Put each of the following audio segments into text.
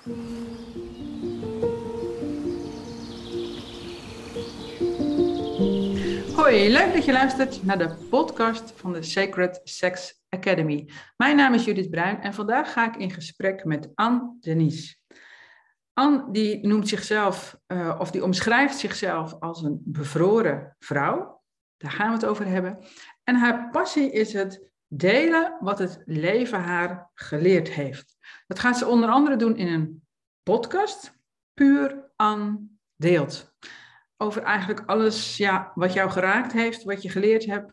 Hoi, leuk dat je luistert naar de podcast van de Sacred Sex Academy. Mijn naam is Judith Bruin en vandaag ga ik in gesprek met Anne Denise. Anne die noemt zichzelf, uh, of die omschrijft zichzelf als een bevroren vrouw. Daar gaan we het over hebben. En haar passie is het delen wat het leven haar geleerd heeft. Dat gaat ze onder andere doen in een podcast, Puur Anne Deelt. Over eigenlijk alles ja, wat jou geraakt heeft, wat je geleerd hebt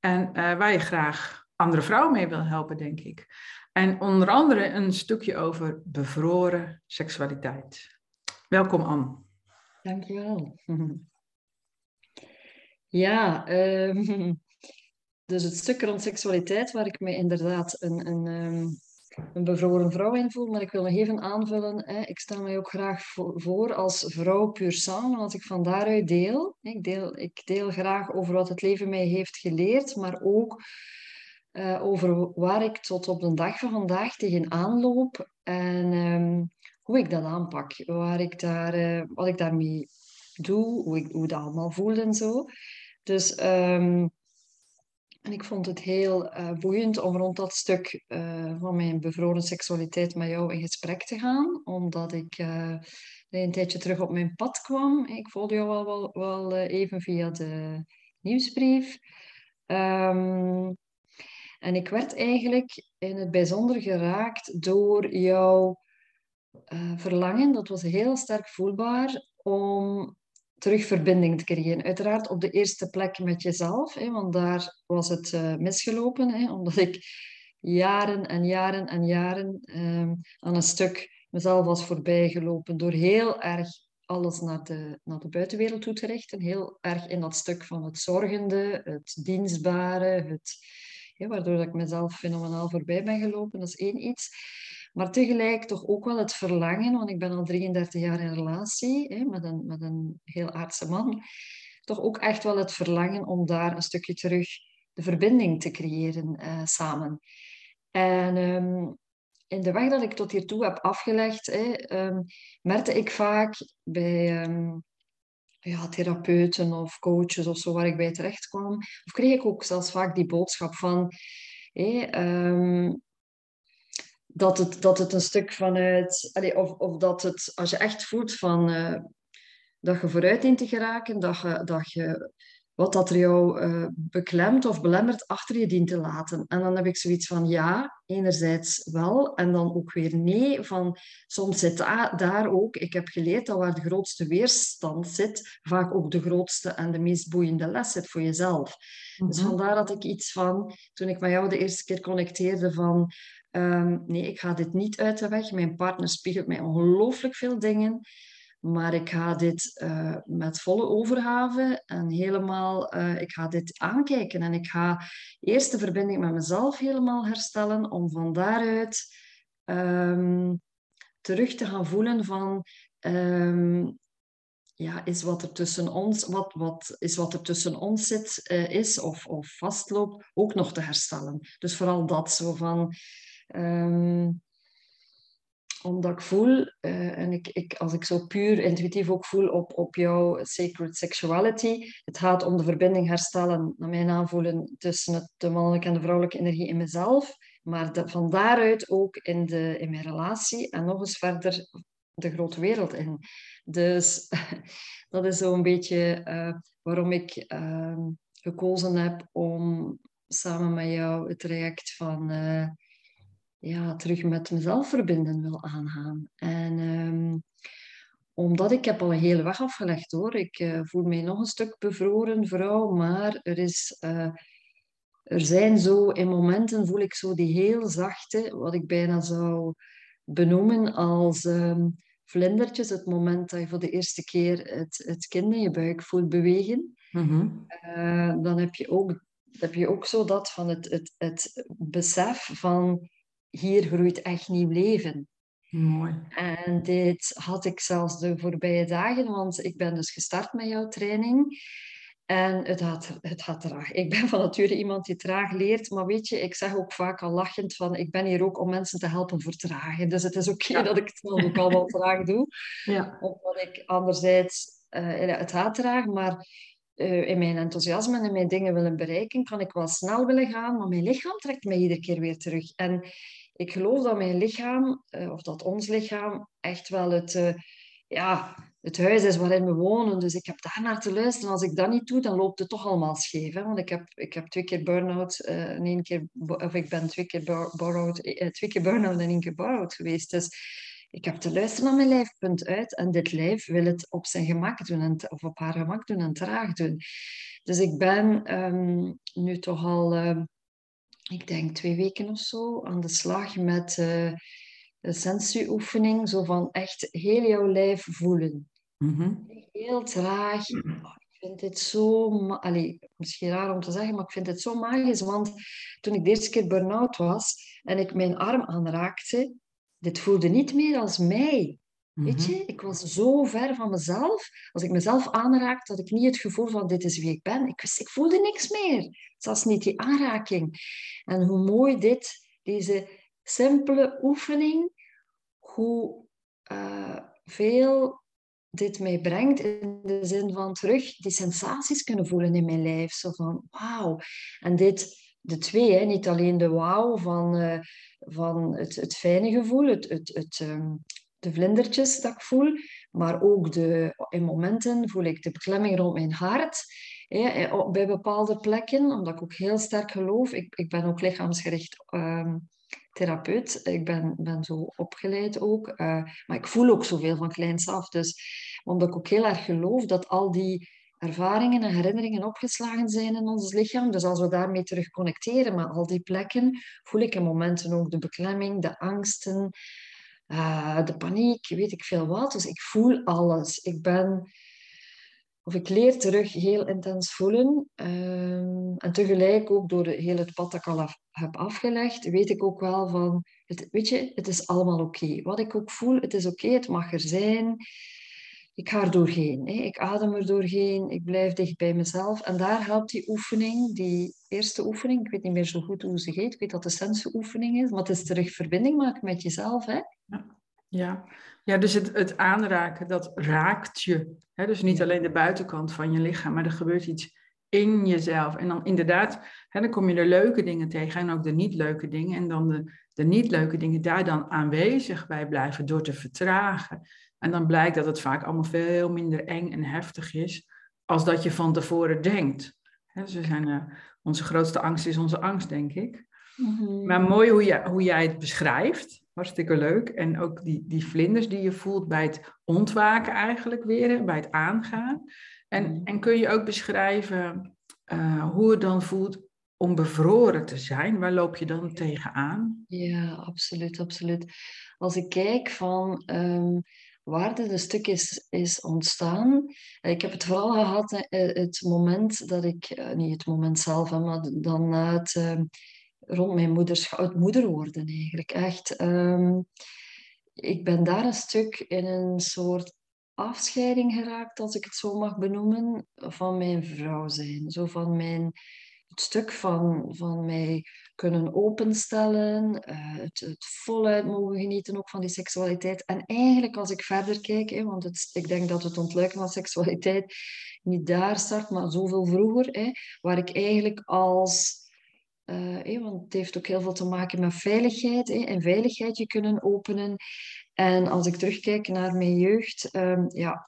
en uh, waar je graag andere vrouwen mee wil helpen, denk ik. En onder andere een stukje over bevroren seksualiteit. Welkom Anne. Dankjewel. Ja, um, dus het stuk rond seksualiteit waar ik me inderdaad een, een, um, een bevroren vrouw in voel, maar ik wil nog even aanvullen. Hè. Ik stel mij ook graag voor als vrouw puur samen, want ik van daaruit deel. Ik, deel. ik deel graag over wat het leven mij heeft geleerd, maar ook uh, over waar ik tot op de dag van vandaag tegenaan loop en um, hoe ik dat aanpak, waar ik daar, uh, wat ik daarmee doe, hoe ik hoe dat allemaal voel en zo. Dus um, en ik vond het heel uh, boeiend om rond dat stuk van mijn bevroren seksualiteit met jou in gesprek te gaan, omdat ik een tijdje terug op mijn pad kwam. Ik volgde jou wel, wel, wel even via de nieuwsbrief. Um, en ik werd eigenlijk in het bijzonder geraakt door jouw verlangen, dat was heel sterk voelbaar, om terug verbinding te creëren. Uiteraard op de eerste plek met jezelf, hè, want daar was het uh, misgelopen, hè, omdat ik jaren en jaren en jaren um, aan een stuk mezelf was voorbijgelopen door heel erg alles naar de, naar de buitenwereld toe te richten. Heel erg in dat stuk van het zorgende, het dienstbare, het waardoor ik mezelf fenomenaal voorbij ben gelopen. Dat is één iets. Maar tegelijk toch ook wel het verlangen, want ik ben al 33 jaar in relatie hè, met, een, met een heel aardse man. Toch ook echt wel het verlangen om daar een stukje terug de verbinding te creëren uh, samen. En um, in de weg dat ik tot hiertoe heb afgelegd, hè, um, merkte ik vaak bij um, ja, therapeuten of coaches of zo waar ik bij terecht kwam. Of kreeg ik ook zelfs vaak die boodschap van hey, dat, het, dat het een stuk vanuit, of, of dat het, als je echt voelt van uh, dat je vooruit dient te geraken, dat je, dat je wat dat er jou uh, beklemt of belemmert achter je dient te laten. En dan heb ik zoiets van ja, enerzijds wel, en dan ook weer nee. Van, soms zit daar ook, ik heb geleerd dat waar de grootste weerstand zit, vaak ook de grootste en de meest boeiende les zit voor jezelf. Dus mhm. vandaar dat ik iets van, toen ik met jou de eerste keer connecteerde van, um, nee, ik ga dit niet uit de weg. Mijn partner spiegelt mij ongelooflijk veel dingen. Maar ik ga dit uh, met volle overgave en helemaal, uh, ik ga dit aankijken. En ik ga eerst de verbinding met mezelf helemaal herstellen, om van daaruit um, terug te gaan voelen van, um, ja, is wat er tussen ons, wat, wat is wat er tussen ons zit, uh, is of, of vastloopt, ook nog te herstellen. Dus vooral dat zo van, um, omdat ik voel, uh, en ik, ik, als ik zo puur intuïtief ook voel op, op jouw sacred sexuality, het gaat om de verbinding herstellen, naar mijn aanvoelen, tussen het, de mannelijke en de vrouwelijke energie in mezelf, maar van daaruit ook in, de, in mijn relatie en nog eens verder de grote wereld in. Dus dat is zo'n beetje uh, waarom ik uh, gekozen heb om samen met jou het traject van uh, ja, terug met mezelf verbinden wil aangaan. En um, omdat ik heb al een hele weg afgelegd hoor. Ik uh, voel mij nog een stuk bevroren vrouw, maar er is... Uh, er zijn zo, in momenten voel ik zo die heel zachte, wat ik bijna zou benoemen als um, vlindertjes. Het moment dat je voor de eerste keer het, het kind in je buik voelt bewegen. Mm -hmm. uh, dan heb je, ook, heb je ook zo dat van het, het, het besef van hier groeit echt nieuw leven. Mooi. En dit had ik zelfs de voorbije dagen, want ik ben dus gestart met jouw training. En het gaat, het gaat traag. Ik ben van nature iemand die traag leert, maar weet je, ik zeg ook vaak al lachend van, ik ben hier ook om mensen te helpen vertragen. Dus het is oké dat ik het dan ook allemaal traag doe. Ja. Omdat ik anderzijds, uh, het gaat traag, maar uh, in mijn enthousiasme en mijn dingen willen bereiken, kan ik wel snel willen gaan, maar mijn lichaam trekt mij iedere keer weer terug. En ik geloof dat mijn lichaam, uh, of dat ons lichaam, echt wel het, ja, het huis is waarin we wonen. Dus ik heb daar naar te luisteren. Als ik dat niet doe, dan loopt het toch allemaal scheef. Hè? Want ik heb, ik heb twee keer burn-out, één keer, of ik ben twee keer burn-out, twee keer burn-out en één keer burn-out geweest. Dus ik heb te luisteren naar mijn lijf, punt uit. En dit lijf wil het op zijn gemak doen, en, of op haar gemak doen en traag doen. Dus ik ben um, nu toch al, uh, ik denk twee weken of zo, aan de slag met de sensuoefening, zo van echt heel jouw lijf voelen. Mhm. Heel traag. Oh, ik vind dit zo... Allee, misschien raar om te zeggen, maar ik vind het zo magisch. Want toen ik de eerste keer burn-out was en ik mijn arm aanraakte, dit voelde niet meer als mij. Weet mhm. je, ik was zo ver van mezelf. Als ik mezelf aanraakte, had ik niet het gevoel van dit is wie ik ben. Ik, wist, ik voelde niks meer. Zelfs niet die aanraking. En hoe mooi dit, deze simpele oefening, hoe uh, veel dit mij brengt in de zin van terug die sensaties kunnen voelen in mijn lijf. Zo van wauw. En dit, de twee, hè, niet alleen de wauw van, uh, van het, het fijne gevoel, het, het, het, um, de vlindertjes dat ik voel, maar ook de, in momenten voel ik de beklemming rond mijn hart. Hè, bij bepaalde plekken, omdat ik ook heel sterk geloof. Ik, ik ben ook lichaamsgericht um, therapeut. Ik ben, ben zo opgeleid ook. Uh, maar ik voel ook zoveel van kleins af. Dus omdat ik ook heel erg geloof dat al die ervaringen en herinneringen opgeslagen zijn in ons lichaam. Dus als we daarmee terug connecteren met al die plekken, voel ik in momenten ook de beklemming, de angsten, uh, de paniek, weet ik veel wat. Dus ik voel alles. Ik ben of ik leer terug heel intens voelen. Um, en tegelijk ook door heel het pad dat ik al heb afgelegd, weet ik ook wel van, het, weet je, het is allemaal oké. Wat ik ook voel, het is oké, het mag er zijn. Ik ga er doorheen. Hè. Ik adem er doorheen. Ik blijf dicht bij mezelf. En daar helpt die oefening, die eerste oefening, ik weet niet meer zo goed hoe ze heet, ik weet dat de sensoefening is, maar het is terug verbinding maken met jezelf. Hè. Ja. Ja, ja dus het, het aanraken, dat raakt je. Hè? Dus niet alleen de buitenkant van je lichaam, maar er gebeurt iets in jezelf. En dan inderdaad, hè, dan kom je de leuke dingen tegen en ook de niet leuke dingen. En dan de, de niet leuke dingen daar dan aanwezig bij blijven door te vertragen. En dan blijkt dat het vaak allemaal veel minder eng en heftig is als dat je van tevoren denkt. Dus zijn, uh, onze grootste angst is onze angst, denk ik. Mhm. Maar mooi hoe, je, hoe jij het beschrijft. Hartstikke leuk. En ook die, die vlinders die je voelt bij het ontwaken eigenlijk weer, bij het aangaan. En, mhm. en kun je ook beschrijven uh, hoe het dan voelt om bevroren te zijn? Waar loop je dan tegenaan? Ja, absoluut, absoluut. Als ik kijk van um, waar dit stuk is, is ontstaan. Ik heb het vooral gehad, eh, het moment dat ik, eh, niet het moment zelf, maar dan na het ehm, rond mijn moederschap, het moeder worden eigenlijk. Echt. Um, ik ben daar een stuk in een soort afscheiding geraakt, als ik het zo mag benoemen, van mijn vrouw zijn. Zo van mijn, stuk van, van mij kunnen openstellen, uh, het, het voluit mogen genieten ook van die seksualiteit. En eigenlijk als ik verder kijk, hè, want het, ik denk dat het ontluiken van seksualiteit niet daar start, maar zoveel vroeger, hè, waar ik eigenlijk als uh, want het heeft ook heel veel te maken met veiligheid en veiligheid je kunnen openen. En als ik terugkijk naar mijn jeugd, um, ja,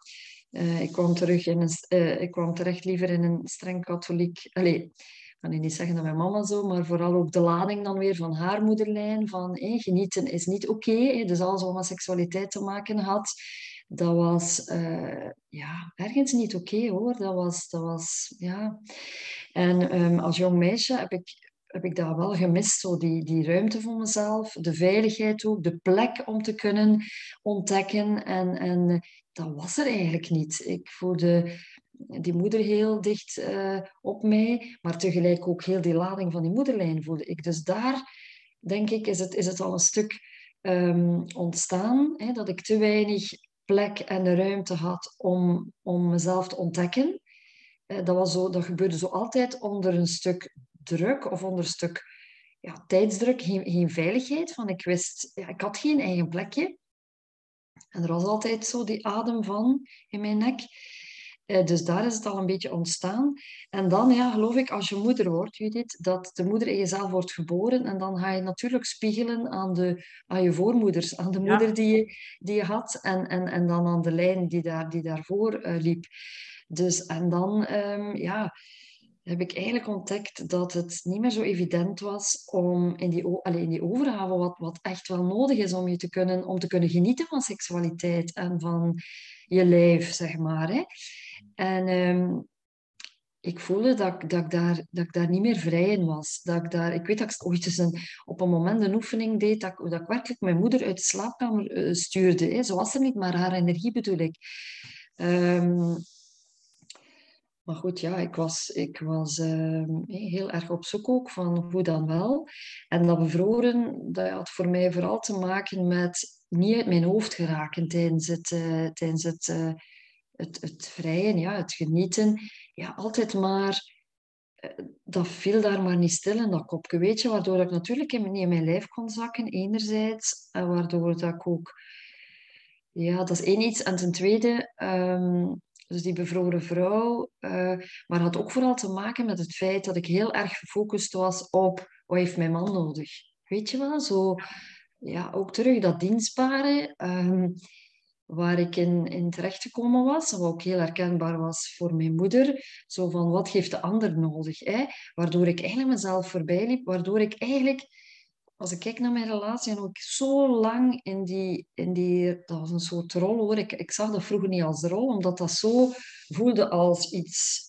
uh, ik, kwam terug in een, ik kwam terecht liever in een streng katholiek. Allee, ik kan niet zeggen dat mijn mama zo, maar vooral ook de lading dan weer van haar moederlijn. Van genieten is niet oké. Dus alles wat met seksualiteit te maken had, dat was ja, ergens niet oké hoor. Dat was, dat was, ja. En um, als jong meisje heb ik heb ik dat wel gemist, zo die, die ruimte voor mezelf, de veiligheid ook, de plek om te kunnen ontdekken. En, en dat was er eigenlijk niet. Ik voelde die moeder heel dicht uh, op mij, maar tegelijk ook heel die lading van die moederlijn voelde ik. Dus daar, denk ik, is het, is het al een stuk um, ontstaan, hè, dat ik te weinig plek en de ruimte had om, om mezelf te ontdekken. dat, was zo, dat gebeurde zo altijd onder een stuk druk of onder een stuk ja, tijdsdruk, geen, geen veiligheid. Van ik wist, ja, ik had geen eigen plekje. En er was altijd zo die adem van in mijn nek. Eh, dus daar is het al een beetje ontstaan. En dan, ja, geloof ik, als je moeder wordt, Judith, dat de moeder in jezelf wordt geboren. En dan ga je natuurlijk spiegelen aan, de, aan je voormoeders, aan de moeder die, je, die je had. En, en, en dan aan de lijn die, daar, die daarvoor uh, liep. Dus, en dan, um, ja, heb ik eigenlijk ontdekt dat het niet meer zo evident was om in die, allez, in die overgave, wat, wat echt wel nodig is om, je te kunnen, om te kunnen genieten van seksualiteit en van je lijf, zeg maar. Hè. En um, ik voelde dat, dat, ik daar, dat ik daar niet meer vrij in was. Dat ik, daar, ik weet dat ik ooit een, op een moment een oefening deed, dat, dat ik werkelijk mijn moeder uit de slaapkamer uh, stuurde. Hè. Zo was er niet, maar haar energie bedoel ik. Um, maar goed, ja, ik was, ik was uh, heel erg op zoek ook van hoe dan wel. En dat bevroren, dat had voor mij vooral te maken met niet uit mijn hoofd geraken tijdens het, tijdens het, uh, het, het vrijen, ja, het genieten. Ja, altijd maar, dat viel daar maar niet stil in dat kopje, weet je. Waardoor ik natuurlijk niet in mijn lijf kon zakken, enerzijds. En waardoor dat ik ook... Ja, dat is één iets. En ten tweede... Um, dus die bevroren vrouw. Uh, maar had ook vooral te maken met het feit dat ik heel erg gefocust was op wat heeft mijn man nodig. Weet je wel? Zo, ja, ook terug dat dienstbare. Um, waar ik in, in terecht gekomen was, wat ook heel herkenbaar was voor mijn moeder. Zo van, wat heeft de ander nodig? Hè? Waardoor ik eigenlijk mezelf voorbij liep, waardoor ik eigenlijk als ik kijk naar mijn relatie en ook zo lang in die, in die, dat was een soort rol hoor. Ik, ik zag dat vroeger niet als rol, omdat dat zo voelde als iets.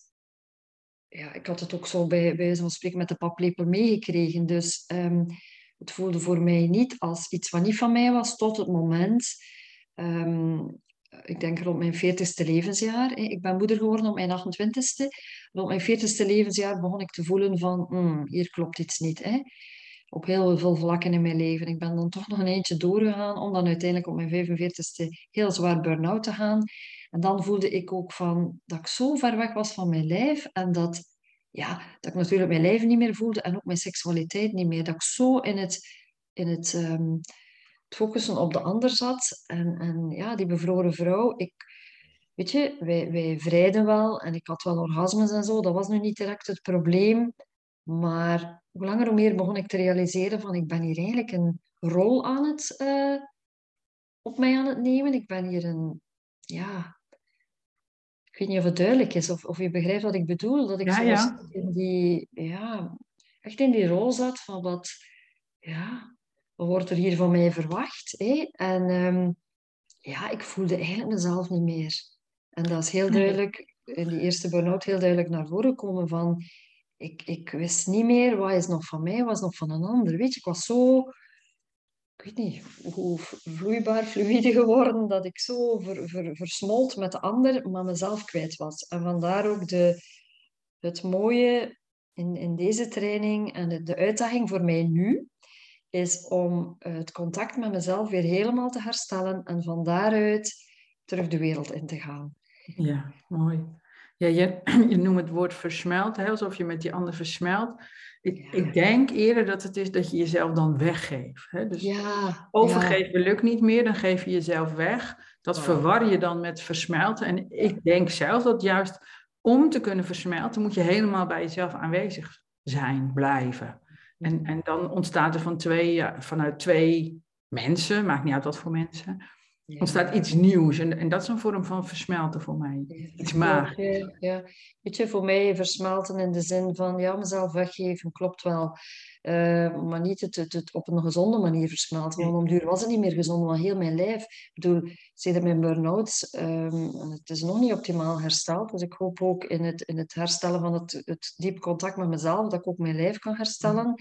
Ja, ik had het ook zo bij, bij van spreken met de paplepel meegekregen. Dus um, het voelde voor mij niet als iets wat niet van mij was tot het moment. Um, ik denk rond mijn 40ste levensjaar. Ik ben moeder geworden op mijn 28ste. Rond mijn 40ste levensjaar begon ik te voelen van, hmm, hier klopt iets niet. Hè op heel veel vlakken in mijn leven. Ik ben dan toch nog een eentje doorgegaan om dan uiteindelijk op mijn 45ste heel zwaar burn-out te gaan. En dan voelde ik ook van dat ik zo ver weg was van mijn lijf en dat, ja, dat ik natuurlijk mijn lijf niet meer voelde en ook mijn seksualiteit niet meer. Dat ik zo in het, in het, het focussen op de ander zat. En, en ja, die bevroren vrouw, ik, weet je, wij, wij vrijden wel en ik had wel orgasmes en zo. Dat was nu niet direct het probleem. Maar hoe langer hoe meer begon ik te realiseren van ik ben hier eigenlijk een rol aan het, uh, op mij aan het nemen. Ik ben hier een, ja, ik weet niet of het duidelijk is of, of je begrijpt wat ik bedoel. Dat ik ja, ja. in die, ja, echt in die rol zat van wat, ja, wordt er hier van mij verwacht? Hè? En um, ja, ik voelde eigenlijk mezelf niet meer. En dat is heel duidelijk, in die eerste burn-out heel duidelijk naar voren gekomen van ik, ik wist niet meer wat is nog van mij, wat is nog van een ander. Weet je, ik was zo, ik weet niet hoe vloeibaar, fluide geworden, dat ik zo ver, ver, versmolt met de ander, maar mezelf kwijt was. En vandaar ook de, het mooie in, in deze training en de, de uitdaging voor mij nu, is om het contact met mezelf weer helemaal te herstellen en van daaruit terug de wereld in te gaan. Ja, mooi. Ja, je, je noemt het woord versmelt, hè, alsof je met die ander versmelt. Ik, ik, denk eerder dat het is dat je jezelf dan weggeeft. Hè? Dus ja, overgeven lukt niet meer, dan geef je jezelf weg. Dat verwar je dan met versmelten. En ik denk zelf dat juist om te kunnen versmelten, moet je helemaal bij jezelf aanwezig zijn, blijven. En, en dan ontstaat er van twee, ja, vanuit twee mensen, maakt niet uit wat voor mensen, ja. ontstaat iets nieuws. En, en dat is een vorm van versmelten voor mij. Iets magisch. Ja, weet je, voor mij versmelten in de zin van ja, mezelf weggeven klopt wel. Uh, maar niet het, het, op een gezonde manier versmelten. Want om duur was het niet meer gezond, want heel mijn lijf. Ik bedoel, sinds mijn burn-out, um, het is nog niet optimaal hersteld. Dus ik hoop ook in het, in het herstellen van het, het diep contact met mezelf, dat ik ook mijn lijf kan herstellen.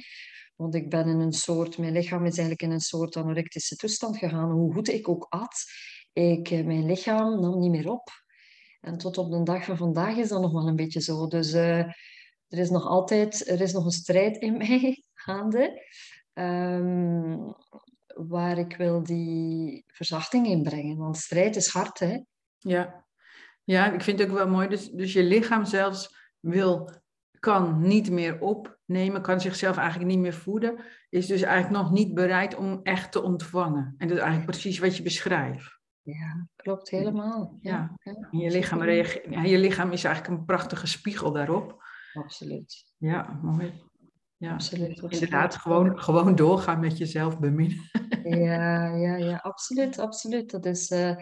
Want ik ben in een soort, mijn lichaam is eigenlijk in een soort anorectische toestand gegaan. Hoe goed ik ook at, ik, eh, mijn lichaam nam niet meer op. En tot op de dag van vandaag is dat nog wel een beetje zo. Dus uh, er is nog altijd, er is nog een strijd in mij gaande. Um, waar ik wil die verzachting in brengen. Want strijd is hard, hè? Ja. Ja, ik vind het ook wel mooi. Dus, dus je lichaam zelfs wil, kan niet meer opnemen, kan zichzelf eigenlijk niet meer voeden, is dus eigenlijk nog niet bereid om echt te ontvangen. En dat is eigenlijk precies wat je beschrijft. Ja, klopt helemaal. Ja, ja. Je, lichaam reageert, ja, je lichaam is eigenlijk een prachtige spiegel daarop. Absoluut. Ja, mooi. Ja, absoluut, Inderdaad, gewoon, gewoon doorgaan met jezelf beminnen. Ja, ja, ja, absoluut, absoluut. Dat is, uh,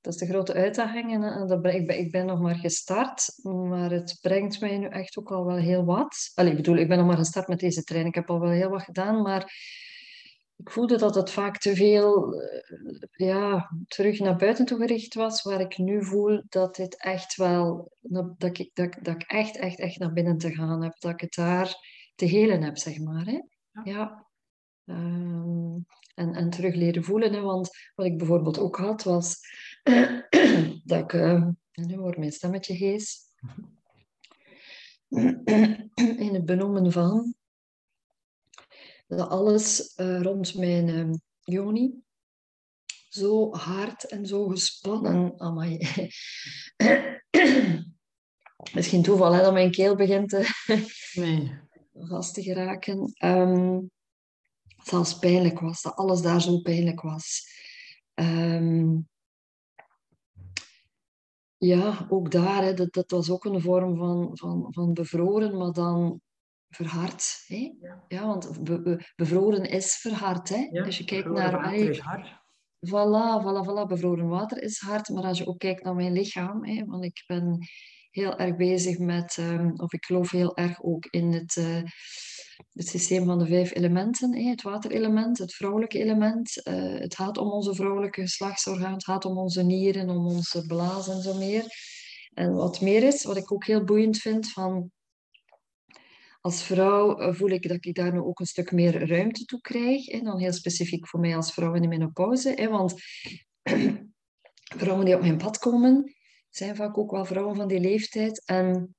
dat is de grote uitdaging. En, dat, ik, ben, ik ben nog maar gestart, maar het brengt mij nu echt ook al wel heel wat. Allee, ik bedoel, ik ben nog maar gestart met deze training. Ik heb al wel heel wat gedaan, maar ik voelde dat het vaak te veel uh, ja, terug naar buiten toe gericht was, waar ik nu voel dat dit echt wel, dat ik, dat, dat ik echt, echt, echt naar binnen te gaan heb. Dat ik het daar te helen heb, zeg maar. Hè? Ja. ja. Um, en, en terug leren voelen. Hè? Want wat ik bijvoorbeeld ook had, was dat ik... Uh, nu wordt mijn stemmetje hees. In het benoemen van dat alles uh, rond mijn uh, joni zo hard en zo gespannen. Amai. Misschien toeval hè, dat mijn keel begint te, nee. Vast te geraken. Um, zelfs pijnlijk was, dat alles daar zo pijnlijk was. Um, ja, ook daar, hè, dat, dat was ook een vorm van, van, van bevroren, maar dan verhard. Hè? Ja. want bevroren is verhard. Hè? Ja, als je kijkt naar. Water is hard. Voilà, voilà, voilà. Bevroren water is hard, maar als je ook kijkt naar mijn lichaam, hè, want ik ben heel erg bezig met, um, of ik geloof heel erg ook in het, uh, het systeem van de vijf elementen. Het waterelement, het vrouwelijke element. Uh, het gaat om onze vrouwelijke geslachtsorgaan, het gaat om onze nieren, om onze blazen en zo meer. En wat meer is, wat ik ook heel boeiend vind van als vrouw eh, voel ik dat ik daar nu ook een stuk meer ruimte toe krijg. En dan heel specifiek voor mij als vrouw in de menopauze. Want vrouwen die op mijn pad komen, zijn vaak ook wel vrouwen van die leeftijd. En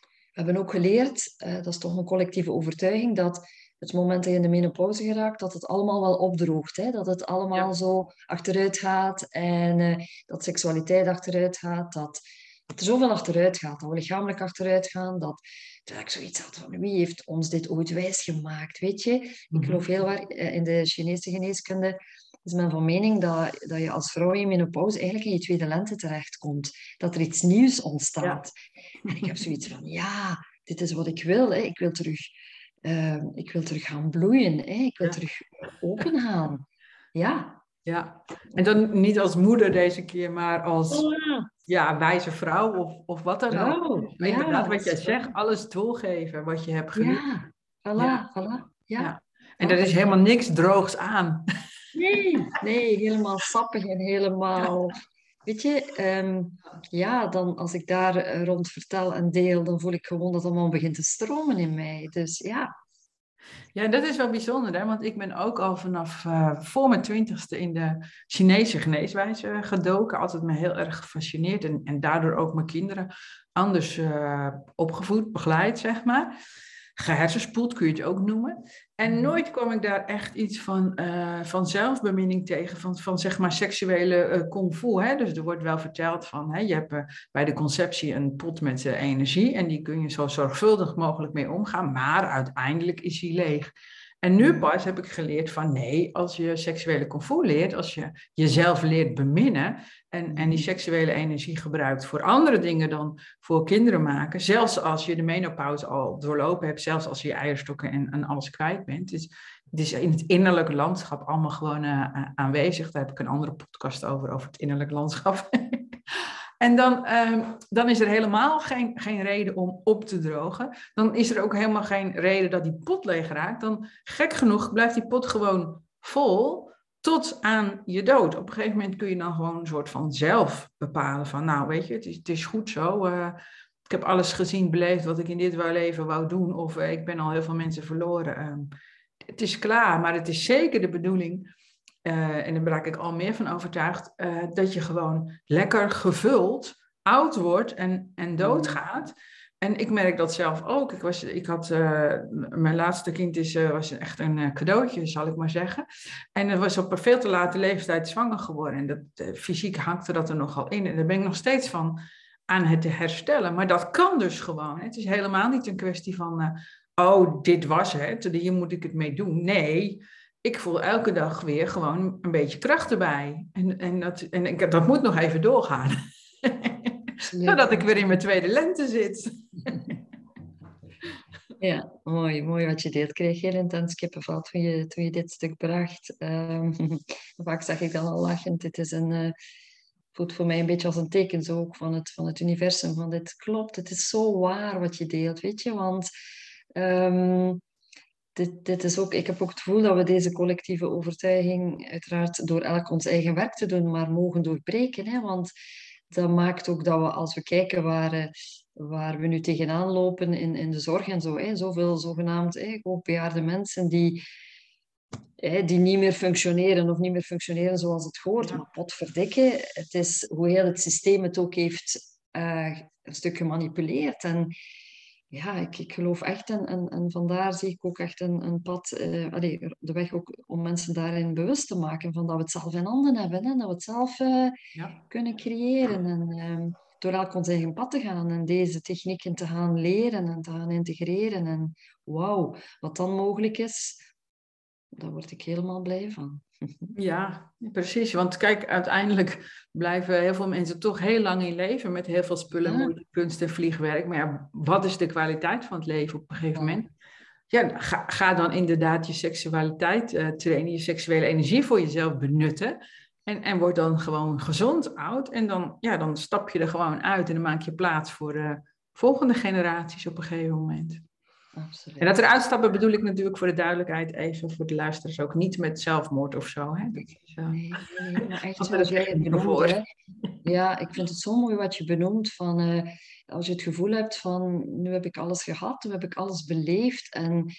we hebben ook geleerd, eh, dat is toch een collectieve overtuiging, dat het moment dat je in de menopauze geraakt, dat het allemaal wel opdroogt. Hè? Dat het allemaal zo achteruit gaat en uh, dat seksualiteit achteruit gaat, dat, dat er zoveel achteruit gaat, dat we lichamelijk achteruit gaan, dat dat ik zoiets had van wie heeft ons dit ooit wijsgemaakt, weet je? Ik mhm. geloof heel erg eh, in de Chinese geneeskunde is men van mening dat, dat je als vrouw in menopauze eigenlijk in je tweede lente terechtkomt. Dat er iets nieuws ontstaat. En ik heb zoiets van, ja, dit is wat ik wil. Hè. Ik, wil terug, uh, ik wil terug gaan bloeien. Hè. Ik wil terug open gaan. Ja. Ja, en dan niet als moeder deze keer, maar als ja, wijze vrouw of, of wat dan ook. Oh, ja, inderdaad, wat jij zegt, alles doorgeven wat je hebt geleerd. Ja, voilà, voilà. Ja. En er is helemaal niks droogs aan. Nee, nee, helemaal sappig en helemaal... Weet je, ehm, ja, dan als ik daar eh, rond vertel en deel, dan voel ik gewoon dat het allemaal begint te stromen in mij. Dus ja, ja, dat is wel bijzonder, hè? want ik ben ook al vanaf uh, voor mijn twintigste in de Chinese geneeswijze gedoken. Altijd me heel erg gefascineerd en, en daardoor ook mijn kinderen anders uh, opgevoed, begeleid, zeg maar gehersenspoeld kun je het ook noemen. En nooit kwam ik daar echt iets van, uh, van zelfbeminning tegen, van, van zeg maar seksuele uh, kung fu. Hè? Dus er wordt wel verteld van, hè, je hebt uh, bij de conceptie een pot met energie en die kun je zo zorgvuldig mogelijk mee omgaan, maar uiteindelijk is die leeg. En nu pas heb ik geleerd van nee, als je seksuele comfort leert, als je jezelf leert beminnen en, en die seksuele energie gebruikt voor andere dingen dan voor kinderen maken, zelfs als je de menopauze al doorlopen hebt, zelfs als je je eierstokken en, en alles kwijt bent. Het is in het innerlijke landschap allemaal gewoon uh, aanwezig. Daar heb ik een andere podcast over, over het innerlijke landschap. En dan, uh, dan is er helemaal geen, geen reden om op te drogen. Dan is er ook helemaal geen reden dat die pot leeg raakt. Dan, gek genoeg, blijft die pot gewoon vol tot aan je dood. Op een gegeven moment kun je dan gewoon een soort van zelf bepalen van, nou weet je, het is, het is goed zo. Uh, ik heb alles gezien, beleefd wat ik in dit leven wou doen. Of uh, ik ben al heel veel mensen verloren. Uh, het is klaar, maar het is zeker de bedoeling uh, en daar ben ik al meer van overtuigd, uh, dat je gewoon lekker gevuld oud wordt en, en doodgaat. en ik merk dat zelf ook. Ik, was, ik had, uh, mijn laatste kind is, uh, was echt een uh, cadeautje, zal ik maar zeggen. En het was op een veel te late leeftijd zwanger geworden. En dat, fysiek hankte dat er nogal in. En daar ben ik nog steeds van aan het herstellen. Maar dat kan dus gewoon. Hè. Het is helemaal niet een kwestie van, oh, dit was het, hier moet ik het mee doen. Nee, ik voel elke dag weer gewoon een beetje kracht erbij. En, en, dat, en ik, dat moet nog even doorgaan. Zodat ik weer in mijn tweede lente zit. Ja, mooi, mooi wat je deelt. Ik kreeg heel intens kippenval toen je, toen je dit stuk bracht. Um, vaak zeg ik dan al lachend, dit is een, uh, voelt voor mij een beetje als een teken zo ook van het, van het universum. Van dit klopt, het is zo waar wat je deelt, weet je. Want um, dit, dit is ook, ik heb ook het gevoel dat we deze collectieve overtuiging uiteraard door elk ons eigen werk te doen, maar mogen doorbreken. Hè? Want dat maakt ook dat we, als we kijken waar, eh, waar we nu tegenaan lopen in, in de zorg en zo, hè, zoveel zogenaamd hè, hoogbejaarde mensen die, hè, die niet meer functioneren of niet meer functioneren zoals het hoort. Ja. Maar potverdikke, het is hoe heel het systeem het ook heeft uh, een stuk gemanipuleerd. En ja, ik, ik geloof echt, en, en, en vandaar zie ik ook echt een, een pad, uh, allee, de weg ook om mensen daarin bewust te maken van dat we het zelf in handen hebben, hè, dat we het zelf uh, ja. kunnen creëren. En uh, door elk ons eigen pad te gaan en deze technieken te gaan leren en te gaan integreren. En wauw, wat dan mogelijk is, daar word ik helemaal blij van. Ja, precies. Want kijk, uiteindelijk blijven heel veel mensen toch heel lang in leven met heel veel spullen, ja. kunst en vliegwerk. Maar ja, wat is de kwaliteit van het leven op een gegeven moment? Ja, ga, ga dan inderdaad je seksualiteit uh, trainen, je seksuele energie voor jezelf benutten. En, en word dan gewoon gezond oud. En dan, ja, dan stap je er gewoon uit en dan maak je plaats voor de volgende generaties op een gegeven moment. Absoluut. En dat er uitstappen bedoel ik natuurlijk voor de duidelijkheid even voor de luisteraars ook niet met zelfmoord of zo. Hè? Dat is, uh... Nee, nee, maar echt zoals jij het benoemt. Hè? Ja, ik vind het zo mooi wat je benoemt van uh, als je het gevoel hebt van nu heb ik alles gehad, nu heb ik alles beleefd en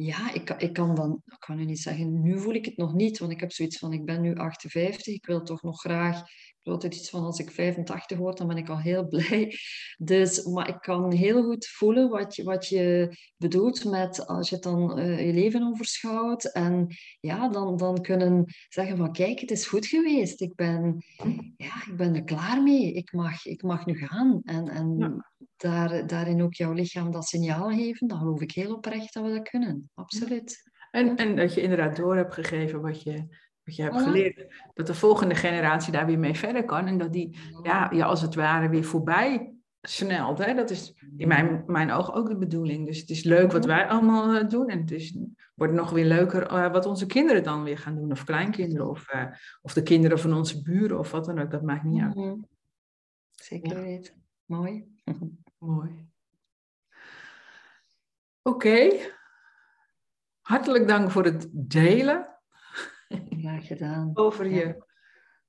ja, ik, ik kan dan, ik kan nu niet zeggen, nu voel ik het nog niet, want ik heb zoiets van, ik ben nu 58, ik wil toch nog graag altijd iets van als ik 85 word, dan ben ik al heel blij. Dus, maar ik kan heel goed voelen wat je, wat je bedoelt met als je het dan uh, je leven overschouwt. En ja, dan, dan kunnen zeggen van kijk, het is goed geweest. Ik ben, ja, ik ben er klaar mee. Ik mag, ik mag nu gaan. En, en ja. Daar, daarin ook jouw lichaam dat signaal geven, dan geloof ik heel oprecht dat we dat kunnen. Absoluut. En, en dat je inderdaad door hebt gegeven wat je wat je hebt geleerd, dat de volgende generatie daar weer mee verder kan. En dat die, ja, ja als het ware, weer voorbij snelt. Hè? Dat is in mijn, mijn ogen ook de bedoeling. Dus het is leuk wat wij allemaal uh, doen. En het is, wordt nog weer leuker uh, wat onze kinderen dan weer gaan doen. Of kleinkinderen. Of, uh, of de kinderen van onze buren. Of wat dan ook. Dat maakt niet uit. -hmm. Zeker ja. weten. Mooi. Mooi. Oké. Okay. Hartelijk dank voor het delen ja, gedaan. Over je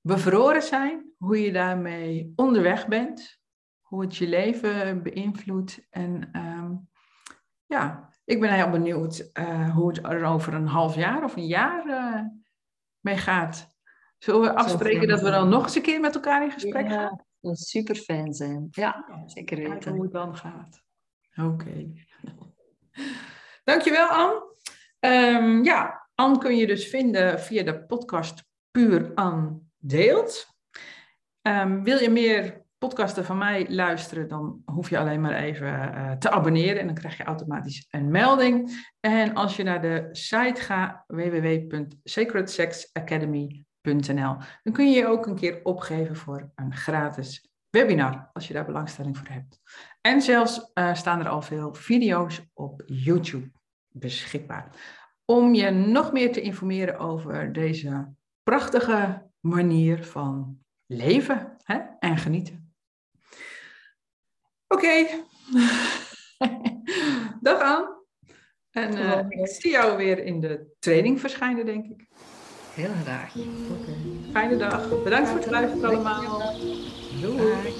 bevroren zijn, hoe je daarmee onderweg bent, hoe het je leven beïnvloedt. En um, ja, ik ben heel benieuwd uh, hoe het er over een half jaar of een jaar uh, mee gaat. Zullen we afspreken dat we dan nog eens een keer met elkaar in gesprek ja, gaan? Zou super fijn zijn. Ja, zeker weten. Hoe het dan gaat. Oké. Okay. Dankjewel, Anne. Um, ja, Anne kun je dus vinden via de podcast Puur Anne Deelt. Um, wil je meer podcasten van mij luisteren, dan hoef je alleen maar even uh, te abonneren en dan krijg je automatisch een melding. En als je naar de site gaat, dan kun je je ook een keer opgeven voor een gratis webinar, als je daar belangstelling voor hebt. En zelfs uh, staan er al veel video's op YouTube beschikbaar om je nog meer te informeren over deze prachtige manier van leven hè? en genieten. Oké, okay. dag aan. En uh, ik zie jou weer in de training verschijnen, denk ik. Heel graag. Okay. Fijne dag. Bedankt voor het luisteren allemaal. Doei.